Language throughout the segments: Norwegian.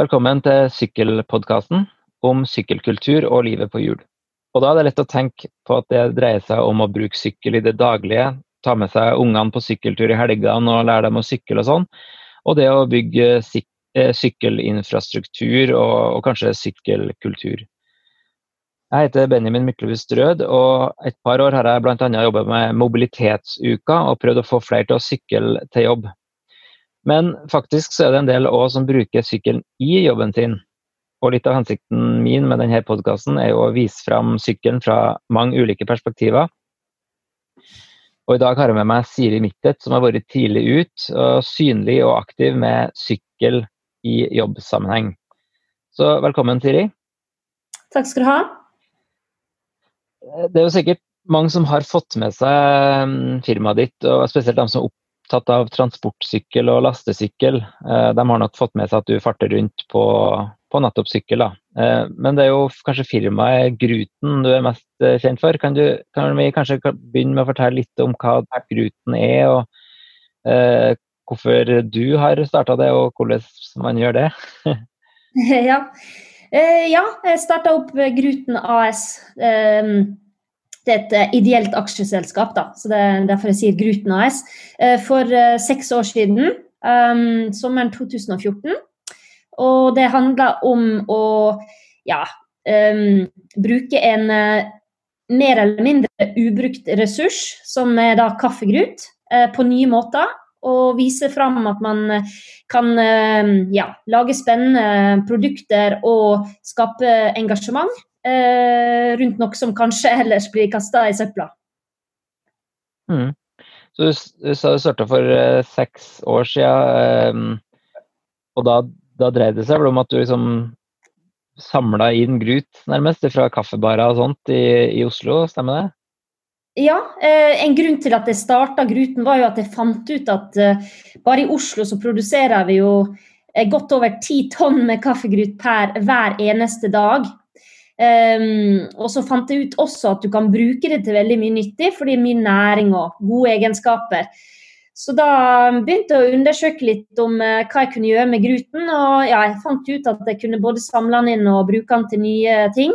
Velkommen til Sykkelpodkasten om sykkelkultur og livet på hjul. Og Da er det lett å tenke på at det dreier seg om å bruke sykkel i det daglige, ta med seg ungene på sykkeltur i helgene og lære dem å sykle og sånn. Og det å bygge syk sykkelinfrastruktur og, og kanskje sykkelkultur. Jeg heter Benjamin Myklebust Rød, og et par år har jeg bl.a. jobbet med Mobilitetsuka og prøvd å få flere til å sykle til jobb. Men faktisk så er det en del også som bruker sykkelen i jobben sin. Og litt av hensikten min med denne podkasten er jo å vise fram sykkelen fra mange ulike perspektiver. Og i dag har jeg med meg Siri Mittet, som har vært tidlig ut og synlig og aktiv med sykkel i jobbsammenheng. Så velkommen, Siri. Takk skal du ha. Det er jo sikkert mange som har fått med seg mm, firmaet ditt, og spesielt de som opptatt av transportsykkel og lastesykkel. Eh, de har nok fått med seg at du farter rundt på, på nettopp sykkel. Eh, men det er jo kanskje firmaet Gruten du er mest eh, kjent for. Kan, du, kan vi kanskje begynne med å fortelle litt om hva Gruten er, og eh, hvorfor du har starta det, og hvordan man gjør det? ja. Ja, jeg starta opp Gruten AS. Eh, det er et eh, ideelt aksjeselskap, da, så det er derfor jeg sier Gruten AS. For seks år siden, sommeren 2014. Og det handla om å ja, bruke en mer eller mindre ubrukt ressurs, som er da kaffegrut, på nye måter og vise fram at man eh, kan eh, ja, lage spennende produkter og skape engasjement eh, rundt noe som kanskje ellers blir kasta i søpla. Mm. Så du sa du starta for eh, seks år siden, eh, og da, da dreide det seg vel om at du liksom samla inn grut nærmest fra kaffebarer og sånt i, i Oslo, stemmer det? Ja, eh, en grunn til at jeg starta Gruten, var jo at jeg fant ut at eh, bare i Oslo så produserer vi jo eh, godt over ti tonn med kaffegrut per hver eneste dag. Um, og så fant jeg ut også at du kan bruke det til veldig mye nyttig, fordi det er mye næring og gode egenskaper. Så da begynte jeg å undersøke litt om uh, hva jeg kunne gjøre med gruten. Og ja, jeg fant ut at jeg kunne både samle den inn og bruke den til nye ting.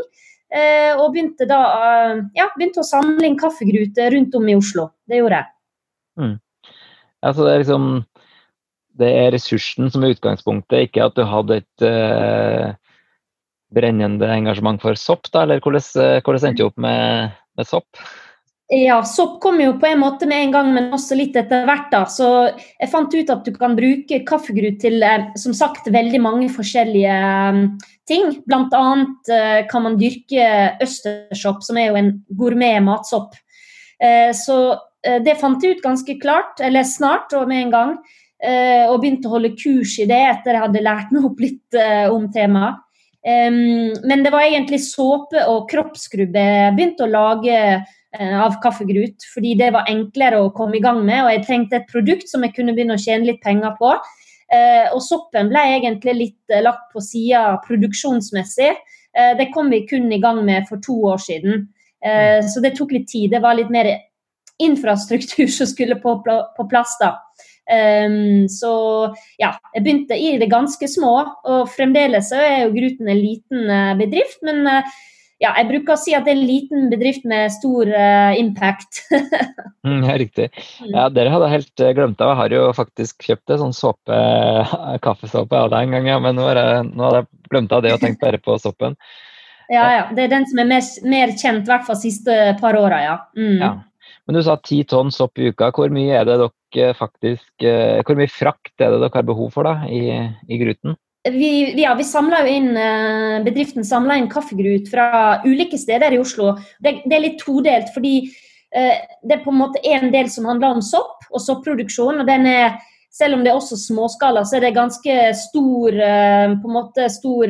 Uh, og begynte da uh, ja, begynte å samle inn kaffegruter rundt om i Oslo. Det gjorde jeg. Mm. Altså det er liksom det er ressursen som er utgangspunktet, ikke at du hadde et brennende engasjement for sopp, da? Eller hvordan, hvordan endte du opp med, med, sopp? Ja, sopp kom jo på en måte med en gang, men også litt etter hvert. da. Så jeg fant ut at du kan bruke kaffegrut til som sagt, veldig mange forskjellige ting. Blant annet uh, kan man dyrke østersopp, som er jo en gourmet matsopp. Så det fant jeg ut ganske klart, eller snart og med en gang. og begynte å holde kurs i det etter jeg hadde lært meg opp litt om temaet. Men det var egentlig såpe og kroppsskrubb jeg begynte å lage av kaffegrut, fordi det var enklere å komme i gang med. Og jeg trengte et produkt som jeg kunne begynne å tjene litt penger på. Eh, og soppen ble egentlig litt eh, lagt på sida produksjonsmessig. Eh, det kom vi kun i gang med for to år siden. Så det tok litt tid. Det var litt mer infrastruktur som skulle på, på plass da. Um, så ja, jeg begynte i det ganske små, og fremdeles er jo Gruten en liten bedrift. Men uh, ja, jeg bruker å si at det er en liten bedrift med stor uh, impact. mm, ja, riktig. Mm. Ja, dere hadde helt eh, glemt av. Jeg har jo faktisk kjøpt en sånn såpe, kaffesåpe av deg en gang, ja, men nå, jeg, nå hadde jeg glemt av det og tenkt bare på soppen. Ja, ja. Det er den som er mer, mer kjent, i hvert fall siste par åra, ja. Mm. ja. Men du sa ti tonn sopp i uka. Hvor mye er det dere faktisk Hvor mye frakt er det dere har behov for da, i, i Gruten? vi, ja, vi inn, eh, Bedriften samla inn kaffegrut fra ulike steder i Oslo. Det, det er litt todelt, fordi eh, det er på en måte en del som handler om sopp og sopproduksjon. og den er selv om det er også småskala, så er det ganske stor, eh, på en måte stor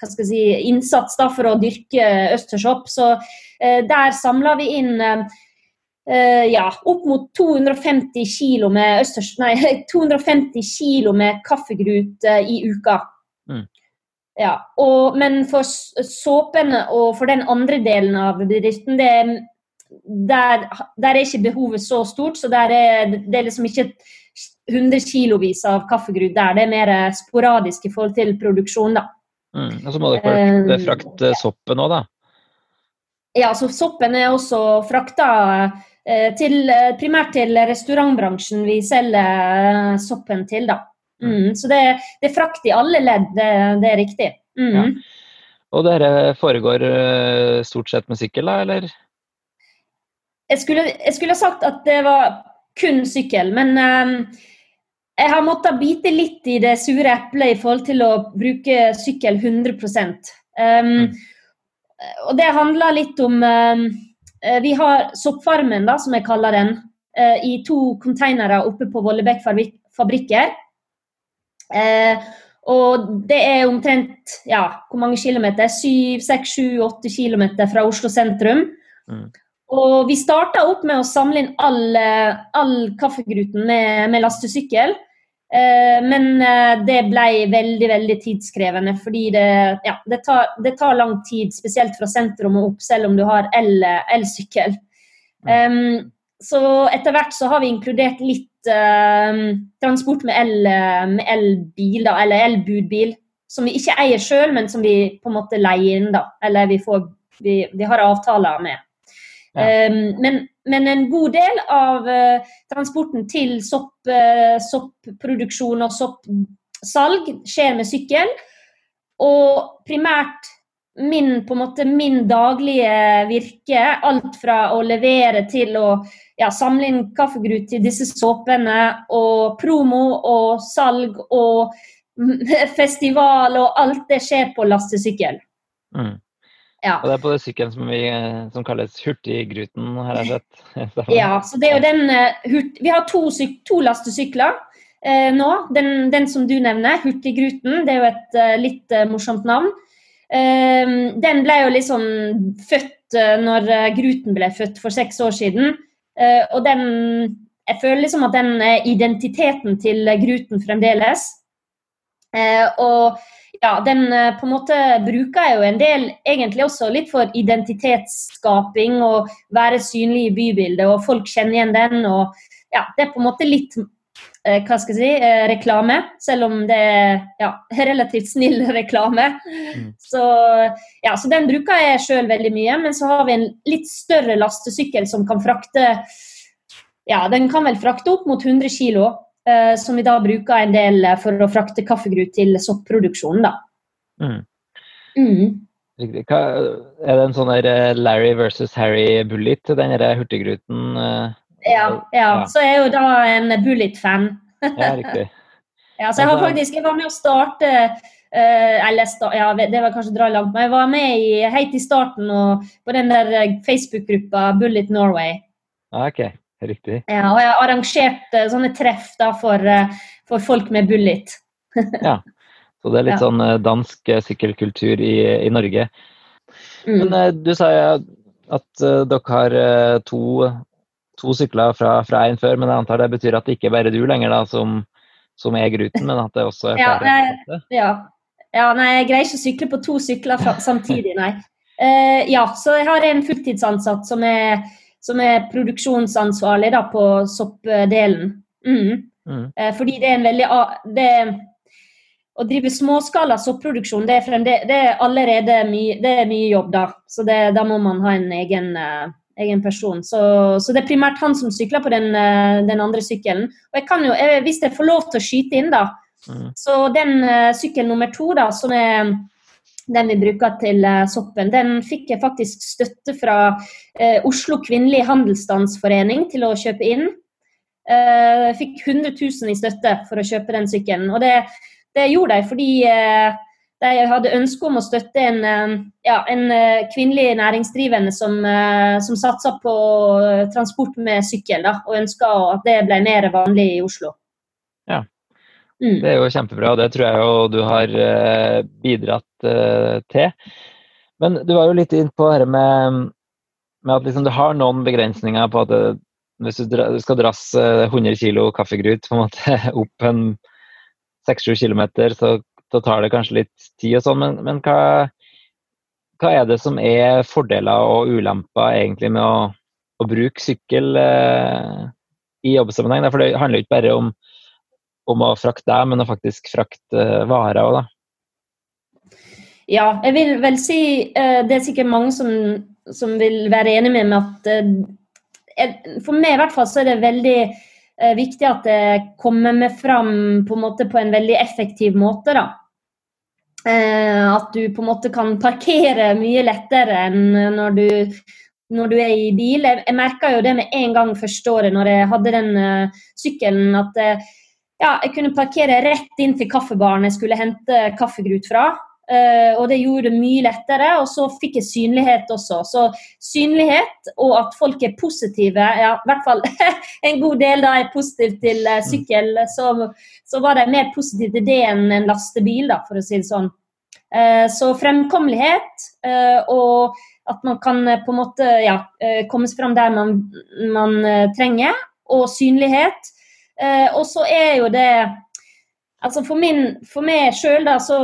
hva skal jeg si, innsats da, for å dyrke østersopp. Så eh, der samler vi inn Uh, ja, opp mot 250 kilo med, østers, nei, 250 kilo med kaffegrut uh, i uka. Mm. Ja, og, men for såpene og for den andre delen av bedriften, det, der, der, er ikke behovet så stort. Så der er, det er liksom ikke 100 kilovis av kaffegrut der. Det er mer sporadisk i forhold til produksjon, da. Mm. Og så må dere frakte soppen òg, da? Ja, så soppen er også frakta eh, til, primært til restaurantbransjen vi selger soppen til, da. Mm. mm. Så det, det, er frakt i alle ledd, det, det er riktig. Mm. Ja. Og dette foregår stort sett med sykkel, da, eller? Jeg skulle, jeg skulle sagt at det var kun sykkel, men um, jeg har måttet bite litt i det sure eplet i forhold til å bruke sykkel 100 um, mm. Og det handler litt om um, Vi har Soppfarmen, da, som jeg kaller den, uh, i to konteinere oppe på Vollebekk fabrikker. Uh, og det er omtrent ja, hvor mange kilometer? 7, 6, 7, 8 kilometer fra Oslo sentrum. Mm. Og vi starta opp med å samle inn all, all kaffegruten med, med lastesykkel. Eh, men eh, det ble veldig veldig tidskrevende, fordi det, ja, det, tar, det, tar, lang tid, spesielt fra sentrum og opp, selv om du har elsykkel. Um, så etter hvert så har vi inkludert litt uh, transport med elbil, eller elbudbil, som vi ikke eier sjøl, men som vi på en måte leier inn, da. Eller vi, får, vi, vi har avtaler med. Ja. Um, men, men, en god del av uh, transporten til sopp, uh, soppproduksjon og soppsalg skjer med sykkel. Og primært min, på en måte, min daglige virke, alt fra å levere til å ja, samle inn kaffegrut til disse såpene, og promo og salg og festival og alt det skjer på lastesykkel. Mm. Ja. Og det er på det sykkelen som, vi, som kalles Hurtiggruten, har jeg sett. ja, så det er jo den hurt, Vi har to, to lastesykler eh, nå. Den, den, som du nevner, Hurtiggruten, det er jo et uh, litt morsomt navn. den ble jo liksom født når Gruten ble født for seks år siden. og den Jeg føler liksom at den er identiteten til Gruten fremdeles. og ja, den eh, på en måte bruker jeg jo en del egentlig også litt for identitetsskaping og være synlig i bybildet, og folk kjenner igjen den. og ja, Det er på en måte litt eh, hva skal jeg si, eh, reklame, selv om det er ja, relativt snill reklame. Mm. Så, ja, så den bruker jeg sjøl veldig mye. Men så har vi en litt større lastesykkel som kan frakte ja, Den kan vel frakte opp mot 100 kg. Eh, som vi da bruker en del eh, for å frakte kaffegrut til soppproduksjonen. da. Mm. Mm. Hva, er det en sånn der eh, Larry versus Harry Bullet, den hurtiggruten? Ja, ja, så er jeg jo da en Bullet-fan. ja, riktig. Ja, så jeg har altså- faktisk jeg var med å starte uh, eller ja, Det var kanskje dra langt, men jeg var med i, helt i starten og, på den der Facebook-gruppa Bullet Norway. Ah, ok. Riktig. Ja, og jeg har arrangert uh, sånne treff da, for, uh, for, folk med bullet. ja, så det er litt ja. sånn uh, dansk sykkelkultur i, i Norge. Mm. Men du sa at dere har to, to sykler fra en før, men jeg antar det betyr at det ikke er bare du lenger da, som, som er gruten, men at det også er flere? Ja, ja. ja, nei, jeg greier ikke å sykle på to sykler samtidig, nei. ja, så jeg har en fulltidsansatt som er som er produksjonsansvarlig da, på soppdelen. Mm. Mm. Eh, fordi det er en veldig det, Å drive småskala sopproduksjon det er, fremde, det er allerede mye, det er mye jobb, da. Så det, da må man ha en egen, uh, egen person. Så, så, det er primært han som sykler på den, uh, den andre sykkelen. Og jeg kan jo, hvis jeg får lov til å skyte inn, da, mm. så den sykkel nummer to, da, som er den vi bruker til uh, soppen, den fikk jeg faktisk støtte fra eh, Oslo kvinnelige handelsstandsforening til å kjøpe inn. Eh, fikk 100 000 i støtte for å kjøpe den sykkelen. Og det, det gjorde jeg fordi de hadde ønske om å støtte en, ja, en kvinnelig næringsdrivende som, som satsa på transport med sykkel, da, og ønska at det ble mer vanlig i Oslo. Mm. Det er jo kjempebra, og det tror jeg jo du har eh, bidratt eh, til. Men du var jo litt inn på dette med, med at liksom du har noen begrensninger på at det, hvis du, skal dras 100 kg kaffegrut på en måte opp en 6-7 km, så, så, tar det kanskje litt tid og sånn. Men, men hva, hva, er det som er fordeler og ulemper egentlig med å, å bruke sykkel eh, i jobbsammenheng? For det handler jo ikke bare om om å frakte deg, men å faktisk frakte varer òg, da. Ja, jeg vil vel si uh, Det er sikkert mange som, som vil være enig med meg at uh, For meg i hvert fall så er det veldig viktig at det kommer meg fram på en måte på en veldig effektiv måte. da. at du på en måte kan parkere mye lettere enn når du, når du er i bil. Jeg, jeg merka jo det med en gang første året når jeg hadde den sykkelen, at ja, jeg kunne parkere rett inn til kaffebaren jeg skulle hente kaffegrut fra. Uh, og det gjorde det mye lettere. Og så fikk jeg synlighet også. Så synlighet og at folk er positive, ja, i hvert fall en god del da er positive til uh, sykkel, så, så, var de mer positive til det enn en lastebil, da, for å si det sånn. Uh, så fremkommelighet og at man kan på en måte ja, komme fram der man, man trenger, og synlighet. Og så er jo det Altså for, min, for meg sjøl, da, så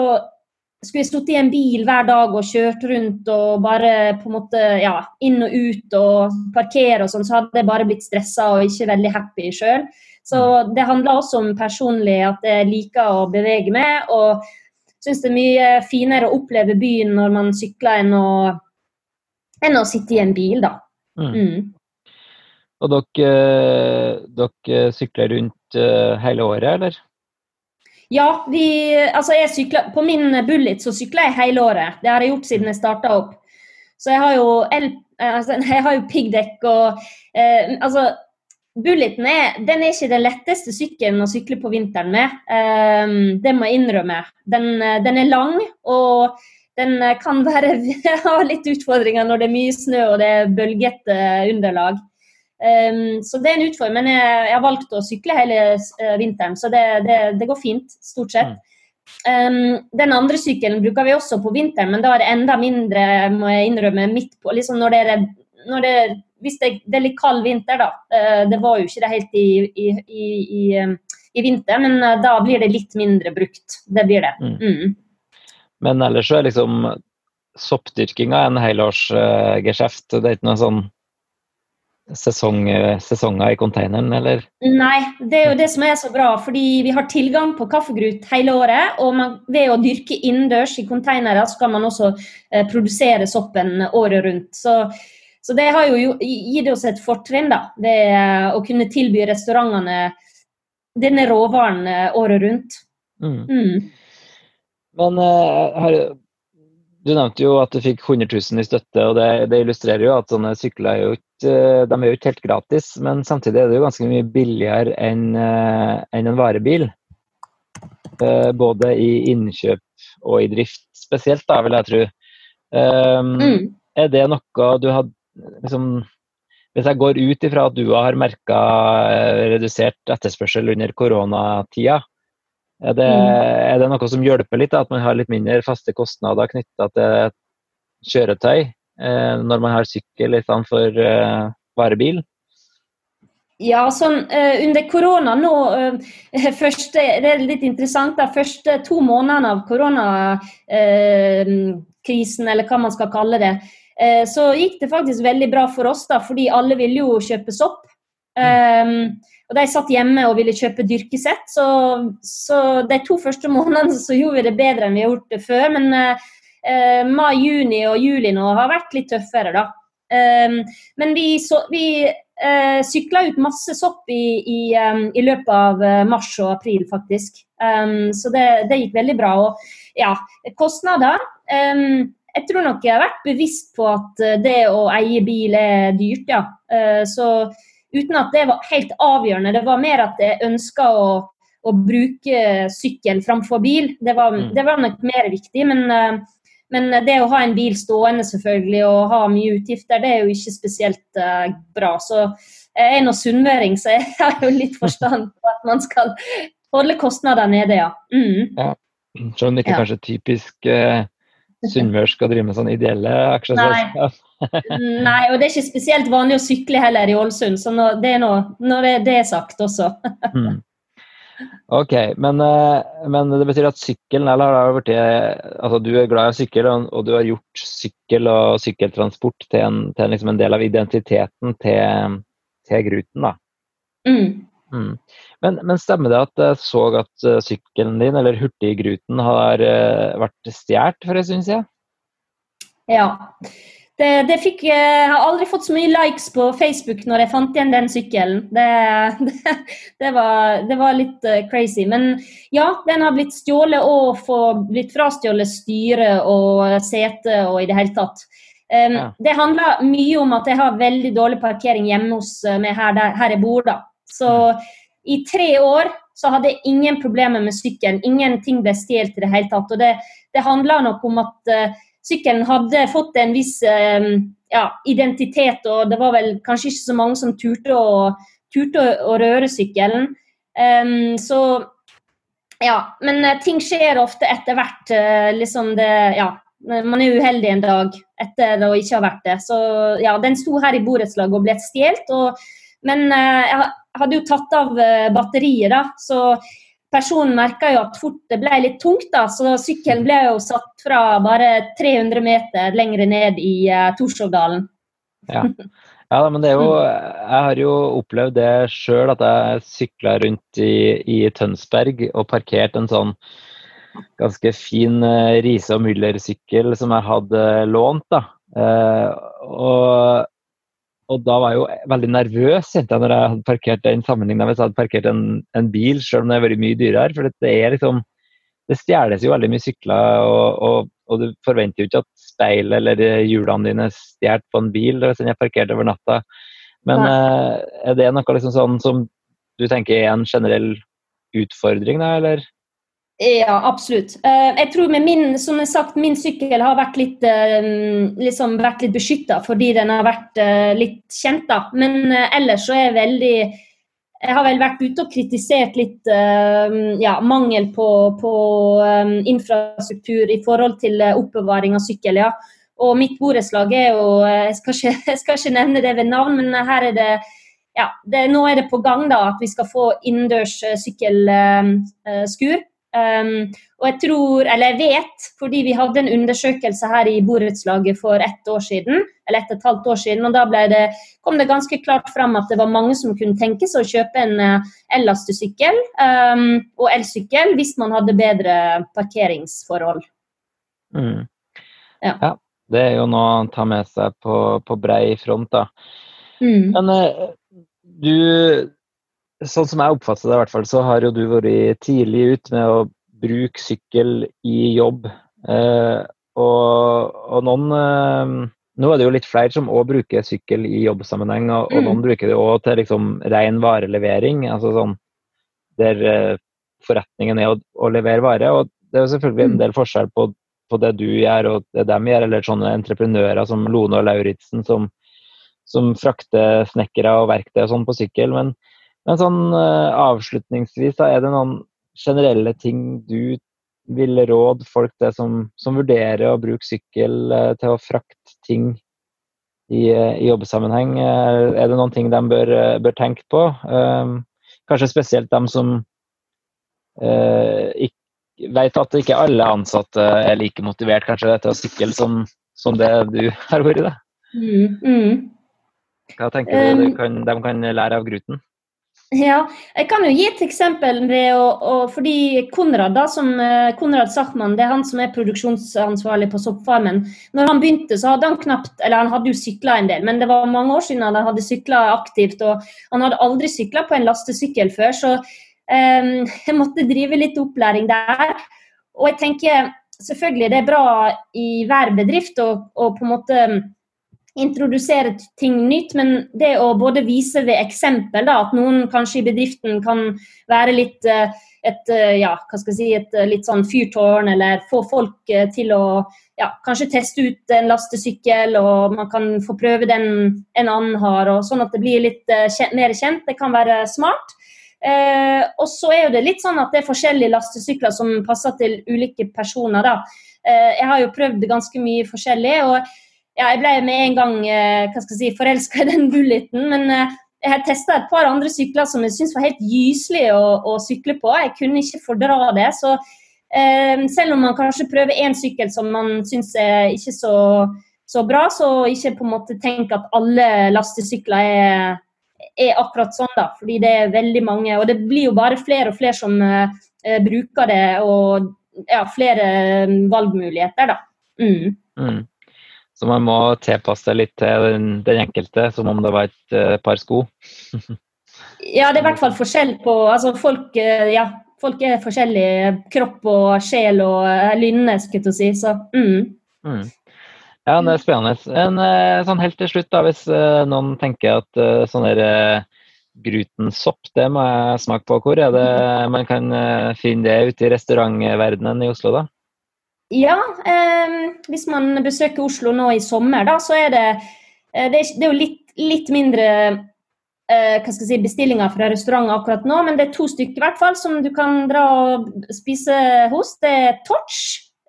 skulle jeg stått i en bil hver dag og kjørt rundt og bare på en måte ja, inn og ut og parkere og sånn, så hadde jeg bare blitt stressa og ikke veldig happy sjøl. Så mm. det handler også om personlig at jeg liker å bevege meg. Og syns det er mye finere å oppleve byen når man sykler enn å, enn å sitte i en bil, da. Mm. Mm. Og dere, eh, dere sykler rundt eh, hele året, eller? Ja, vi, altså jeg sykler, på min Bullet så sykler jeg hele året. Det har jeg gjort siden jeg starta opp. Så jeg har jo, el, altså, jeg har jo piggdekk og eh, Altså, Bulleten er, den er ikke den letteste sykkelen å sykle på vinteren med. Eh, det må jeg innrømme. Den, den, er lang, og den kan være, ha litt utfordringer når det er mye snø og det er bølgete underlag. Um, så det er en utfordring, men jeg, jeg, har valgt å sykle hele uh, vinteren, så det, det, det, går fint, stort sett. Um, den andre sykkelen bruker vi også på vinteren, men da er det enda mindre, må jeg innrømme, midt på liksom når det er, når det, Hvis det, det, er litt kald vinter, da. Uh, det var jo ikke det helt i, i, i, i, i vinter, men uh, da blir det litt mindre brukt. Det blir det. Mm. Mm. Men ellers så er liksom soppdyrkinga en helårsgeskjeft. det er ikke noe sånn sesong, sesonger i containeren, eller? Nei, det er jo det som er så bra. Fordi vi har tilgang på kaffegrut hele året. Og man, ved å dyrke innendørs i containere, så kan man også eh, produsere soppen året rundt. Så, så det har jo gitt oss et fortrinn da, ved eh, å kunne tilby restaurantene denne råvaren eh, året rundt. Mm. Mm. Men eh, har, du nevnte jo at du fikk 100 000 i støtte, og det, det illustrerer jo at sånne sykler er jo ikke, de er jo ikke helt gratis. Men samtidig er det jo ganske mye billigere enn eh, en en varebil. Eh, både i innkjøp og i drift spesielt, da, vil jeg tro. Um, mm. Er det noe du har liksom Hvis jeg går ut ifra at du har merka eh, redusert etterspørsel under koronatida, er det, mm. er det, noe som hjelper litt, at man har litt mindre faste kostnader knytta til kjøretøy eh, når man har sykkel istedenfor for eh, varebil? Ja, sånn uh, under korona nå uh, første, Det er litt interessant. De første to månedene av koronakrisen, uh, eller hva man skal kalle det, så gikk det faktisk veldig bra for oss, da, fordi alle ville jo kjøpe sopp. Um, og de satt hjemme og ville kjøpe dyrkesett. Så, så de to første månedene så gjorde vi det bedre enn vi har gjort det før. Men eh, mai, juni og juli nå har vært litt tøffere, da. Um, men vi, så, vi uh, sykla ut masse sopp i, i, um, i, løpet av eh, mars og april, faktisk. Um, så det, det, gikk veldig bra. Og ja, kostnader Jeg tror nok jeg har vært bevisst på at eh, det å eie bil er dyrt, ja. Uh, så uten at det var helt avgjørende. Det var mer at jeg ønska å, å, bruke sykkel framfor bil. Det var, mm. det var nok mer viktig. Men, eh, men, det å ha en bil stående selvfølgelig og ha mye utgifter, det er jo ikke spesielt uh, bra. Så jeg er nå sunnmøring, så jeg har jo litt forstand på at man skal holde kostnader nede, ja. Mm. ja. Selv om det ikke ja. kanskje typisk uh, sunnmørsk å drive med sånne ideelle aksjeselskap? Nei, og det er ikke spesielt vanlig å sykle heller i Ålesund, så nå, det er nå, når det, er sagt også. mm. Ok, men, eh, men, det betyr at sykkelen eller har vært, altså Du er glad i å sykle, og du har gjort sykkel og sykkeltransport til en, til liksom en del av identiteten til, til Gruten, da. Mm. Mm. Men, men, stemmer det at jeg så at uh, sykkelen din, eller Hurtiggruten, har uh, vært stjålet for en stund siden? Ja. Det, det fikk, jeg har aldri fått så mye likes på Facebook når jeg fant igjen den sykkelen. Det, det, det var, var, litt uh, crazy. Men ja, den har blitt stjålet og blitt frastjålet styre og sete og i det hele tatt. Um, ja. Det handler mye om at jeg har veldig dårlig parkering hjemme hos meg her, der, her jeg bor. da. Så mm. i tre år så hadde jeg ingen problemer med sykkelen. Ingenting ble stjålet i det hele tatt. Og det, det handler nok om at uh, sykkelen hadde fått en viss uh, ja, identitet, og det var vel kanskje ikke så mange som turte å, turte å, å røre sykkelen. Um, så ja, men uh, ting skjer ofte etter hvert. liksom det, ja, man er uheldig en dag etter å ikke ha vært det. Så ja, den sto her i borettslaget og ble stjålet. Men jeg hadde jo tatt av batteriet, da. Så personen merka jo at fort det ble litt tungt, da, så sykkelen ble jo satt fra bare 300 meter lenger ned i uh, Torshovdalen. Ja. ja, men det er jo Jeg har jo opplevd det sjøl, at jeg sykla rundt i, i, Tønsberg og parkert en sånn ganske fin uh, Riise og Müller-sykkel som jeg hadde lånt. da. Uh, og og da var jeg jo veldig nervøs kjente jeg når jeg hadde parkert den sammenligna hvis jeg hadde parkert en, en bil, selv om det har vært mye dyrere. For det er liksom det stjeles jo veldig mye sykler, og, og, og, du forventer jo ikke at speil eller hjulene dine er stjålet på en bil hvis den er parkert over natta. Men eh, er det noe liksom sånn som du tenker er en generell utfordring, da, eller? Ja, absolutt. Eh, jeg tror med min, som jeg sagt, min sykkel har vært litt, eh, liksom litt beskytta fordi den har vært eh, litt kjent. da. Men ellers så er jeg veldig Jeg har vel vært ute og kritisert litt ja, mangel på, på infrastruktur i forhold til oppbevaring av sykkel. ja. Og mitt borettslag er jo jeg skal, ikke, jeg skal ikke nevne det ved navn, men her er det ja, det, nå er det på gang da, at vi skal få innendørs sykkelskur. Um, og jeg tror, eller jeg vet, fordi vi hadde en undersøkelse her i borettslaget for ett år siden, eller ett og et halvt år siden, og da det, kom det ganske klart fram at det var mange som kunne tenke seg å kjøpe en uh, ellastesykkel um, og elsykkel hvis man hadde bedre parkeringsforhold. Mm. Ja. ja. Det er jo noe å ta med seg på, på brei front, da. Mm. Men uh, du sånn som jeg oppfatter det, i hvert fall, så har jo du vært tidlig ut med å bruke sykkel i jobb. Eh, og, og, noen eh, Nå er det jo litt flere som òg bruker sykkel i jobbsammenheng, og, og mm. noen bruker det òg til liksom ren varelevering. altså sånn Der eh, forretningen er å, å, levere vare. og Det er jo selvfølgelig en mm. del forskjell på, på det du gjør og det de gjør, eller sånne entreprenører som Lone og Lauritzen som, som frakter snekkere og verktøy og sånn på sykkel. men men sånn uh, avslutningsvis, da, er det noen generelle ting du vil råde folk det som, som vurderer å bruke sykkel uh, til å frakte ting i, uh, i jobbsammenheng? er det noen ting de bør, bør tenke på? kanskje spesielt de som ikke vet at ikke alle ansatte er like motivert kanskje til å sykle som, som det du har vært. Da. Mm, mm. Hva tenker du de kan, de kan lære av Gruten? Ja, jeg kan jo gi et eksempel. ved å, å, fordi Konrad da, som, eh, Konrad Sachmann, det er han som er produksjonsansvarlig på Soppfarmen. Når han begynte, så hadde han knapt Eller han hadde jo sykla en del, men det var mange år siden han hadde sykla aktivt. Og han hadde aldri sykla på en lastesykkel før, så um, jeg måtte drive litt opplæring der. Og jeg tenker selvfølgelig det er bra i hver bedrift å på en måte introdusere ting nytt, men det å både vise ved eksempel da, at noen kanskje i bedriften kan være litt eh, et, eh, ja, hva skal jeg si, et eh, litt sånn fyrtårn, eller få folk til å ja, kanskje teste ut en lastesykkel, og man kan få prøve den en annen har, og sånn at det blir litt kjent, mer kjent. Det kan være smart. Eh, og så er jo det litt sånn at det er forskjellige lastesykler som passer til ulike personer. da. Eh, jeg har jo prøvd ganske mye forskjellig. og ja, jeg ble med en gang eh, hva skal jeg si, forelska i den bulleten. Men eh, jeg har testa et par andre sykler som jeg syntes var helt gyselige å, å, sykle på. Jeg kunne ikke fordra det. Så eh, selv om man kanskje prøver én sykkel som man syns er ikke så, så, bra, så ikke på en måte tenk at alle lastesykler er er akkurat sånn, da. Fordi det er veldig mange, og det blir jo bare flere og flere som eh, bruker det, og ja, flere valgmuligheter, da. Mm. Mm. Så man må tilpasse litt til den, den enkelte, som om det var et uh, par sko? ja, det er i hvert fall forskjell på altså folk, uh, ja, folk er forskjellige. Kropp og sjel og lynne, skulle jeg si. Så mm. Mm. Ja, det er spennende. En, sånn helt til slutt, da, hvis uh, noen tenker at uh, sånn der uh, Grutensopp, det må jeg smake på. Hvor er det man kan uh, finne det ute i restaurantverdenen i Oslo, da? Ja, hvis man besøker Oslo nå i sommer, da, så er det Det er, det er jo litt, litt mindre jeg si, bestillinger fra restauranter akkurat nå, men det er to stykker i hvert fall som du kan dra og spise hos. Det er Torch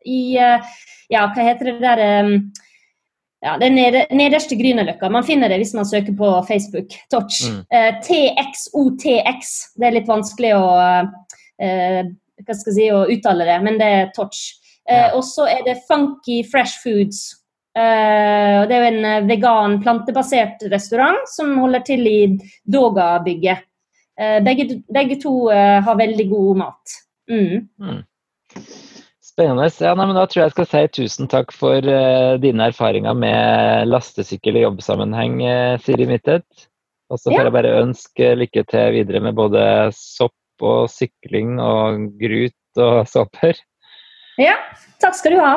i Ja, hva heter det der ja, det nederste Grünerløkka. Man finner det hvis man søker på Facebook. Touch. Mm. Eh, TXOTX. Det er litt vanskelig å, uh, hva skal jeg si, å uttale det, men det er touch. Ja. Og så er det Funky Fresh Foods. det er jo en vegan, plantebasert restaurant som holder til i Doga-bygget. Begge, begge, to har veldig god mat. Mm. Mm. Spennende. Ja, nei, da tror jeg jeg skal si tusen takk for uh, dine erfaringer med lastesykkel i jobbsammenheng, uh, Siri Mittet. Og så får ja. jeg bare ønske lykke til videre med både sopp og sykling og grut og såper. Ja, takk skal du ha.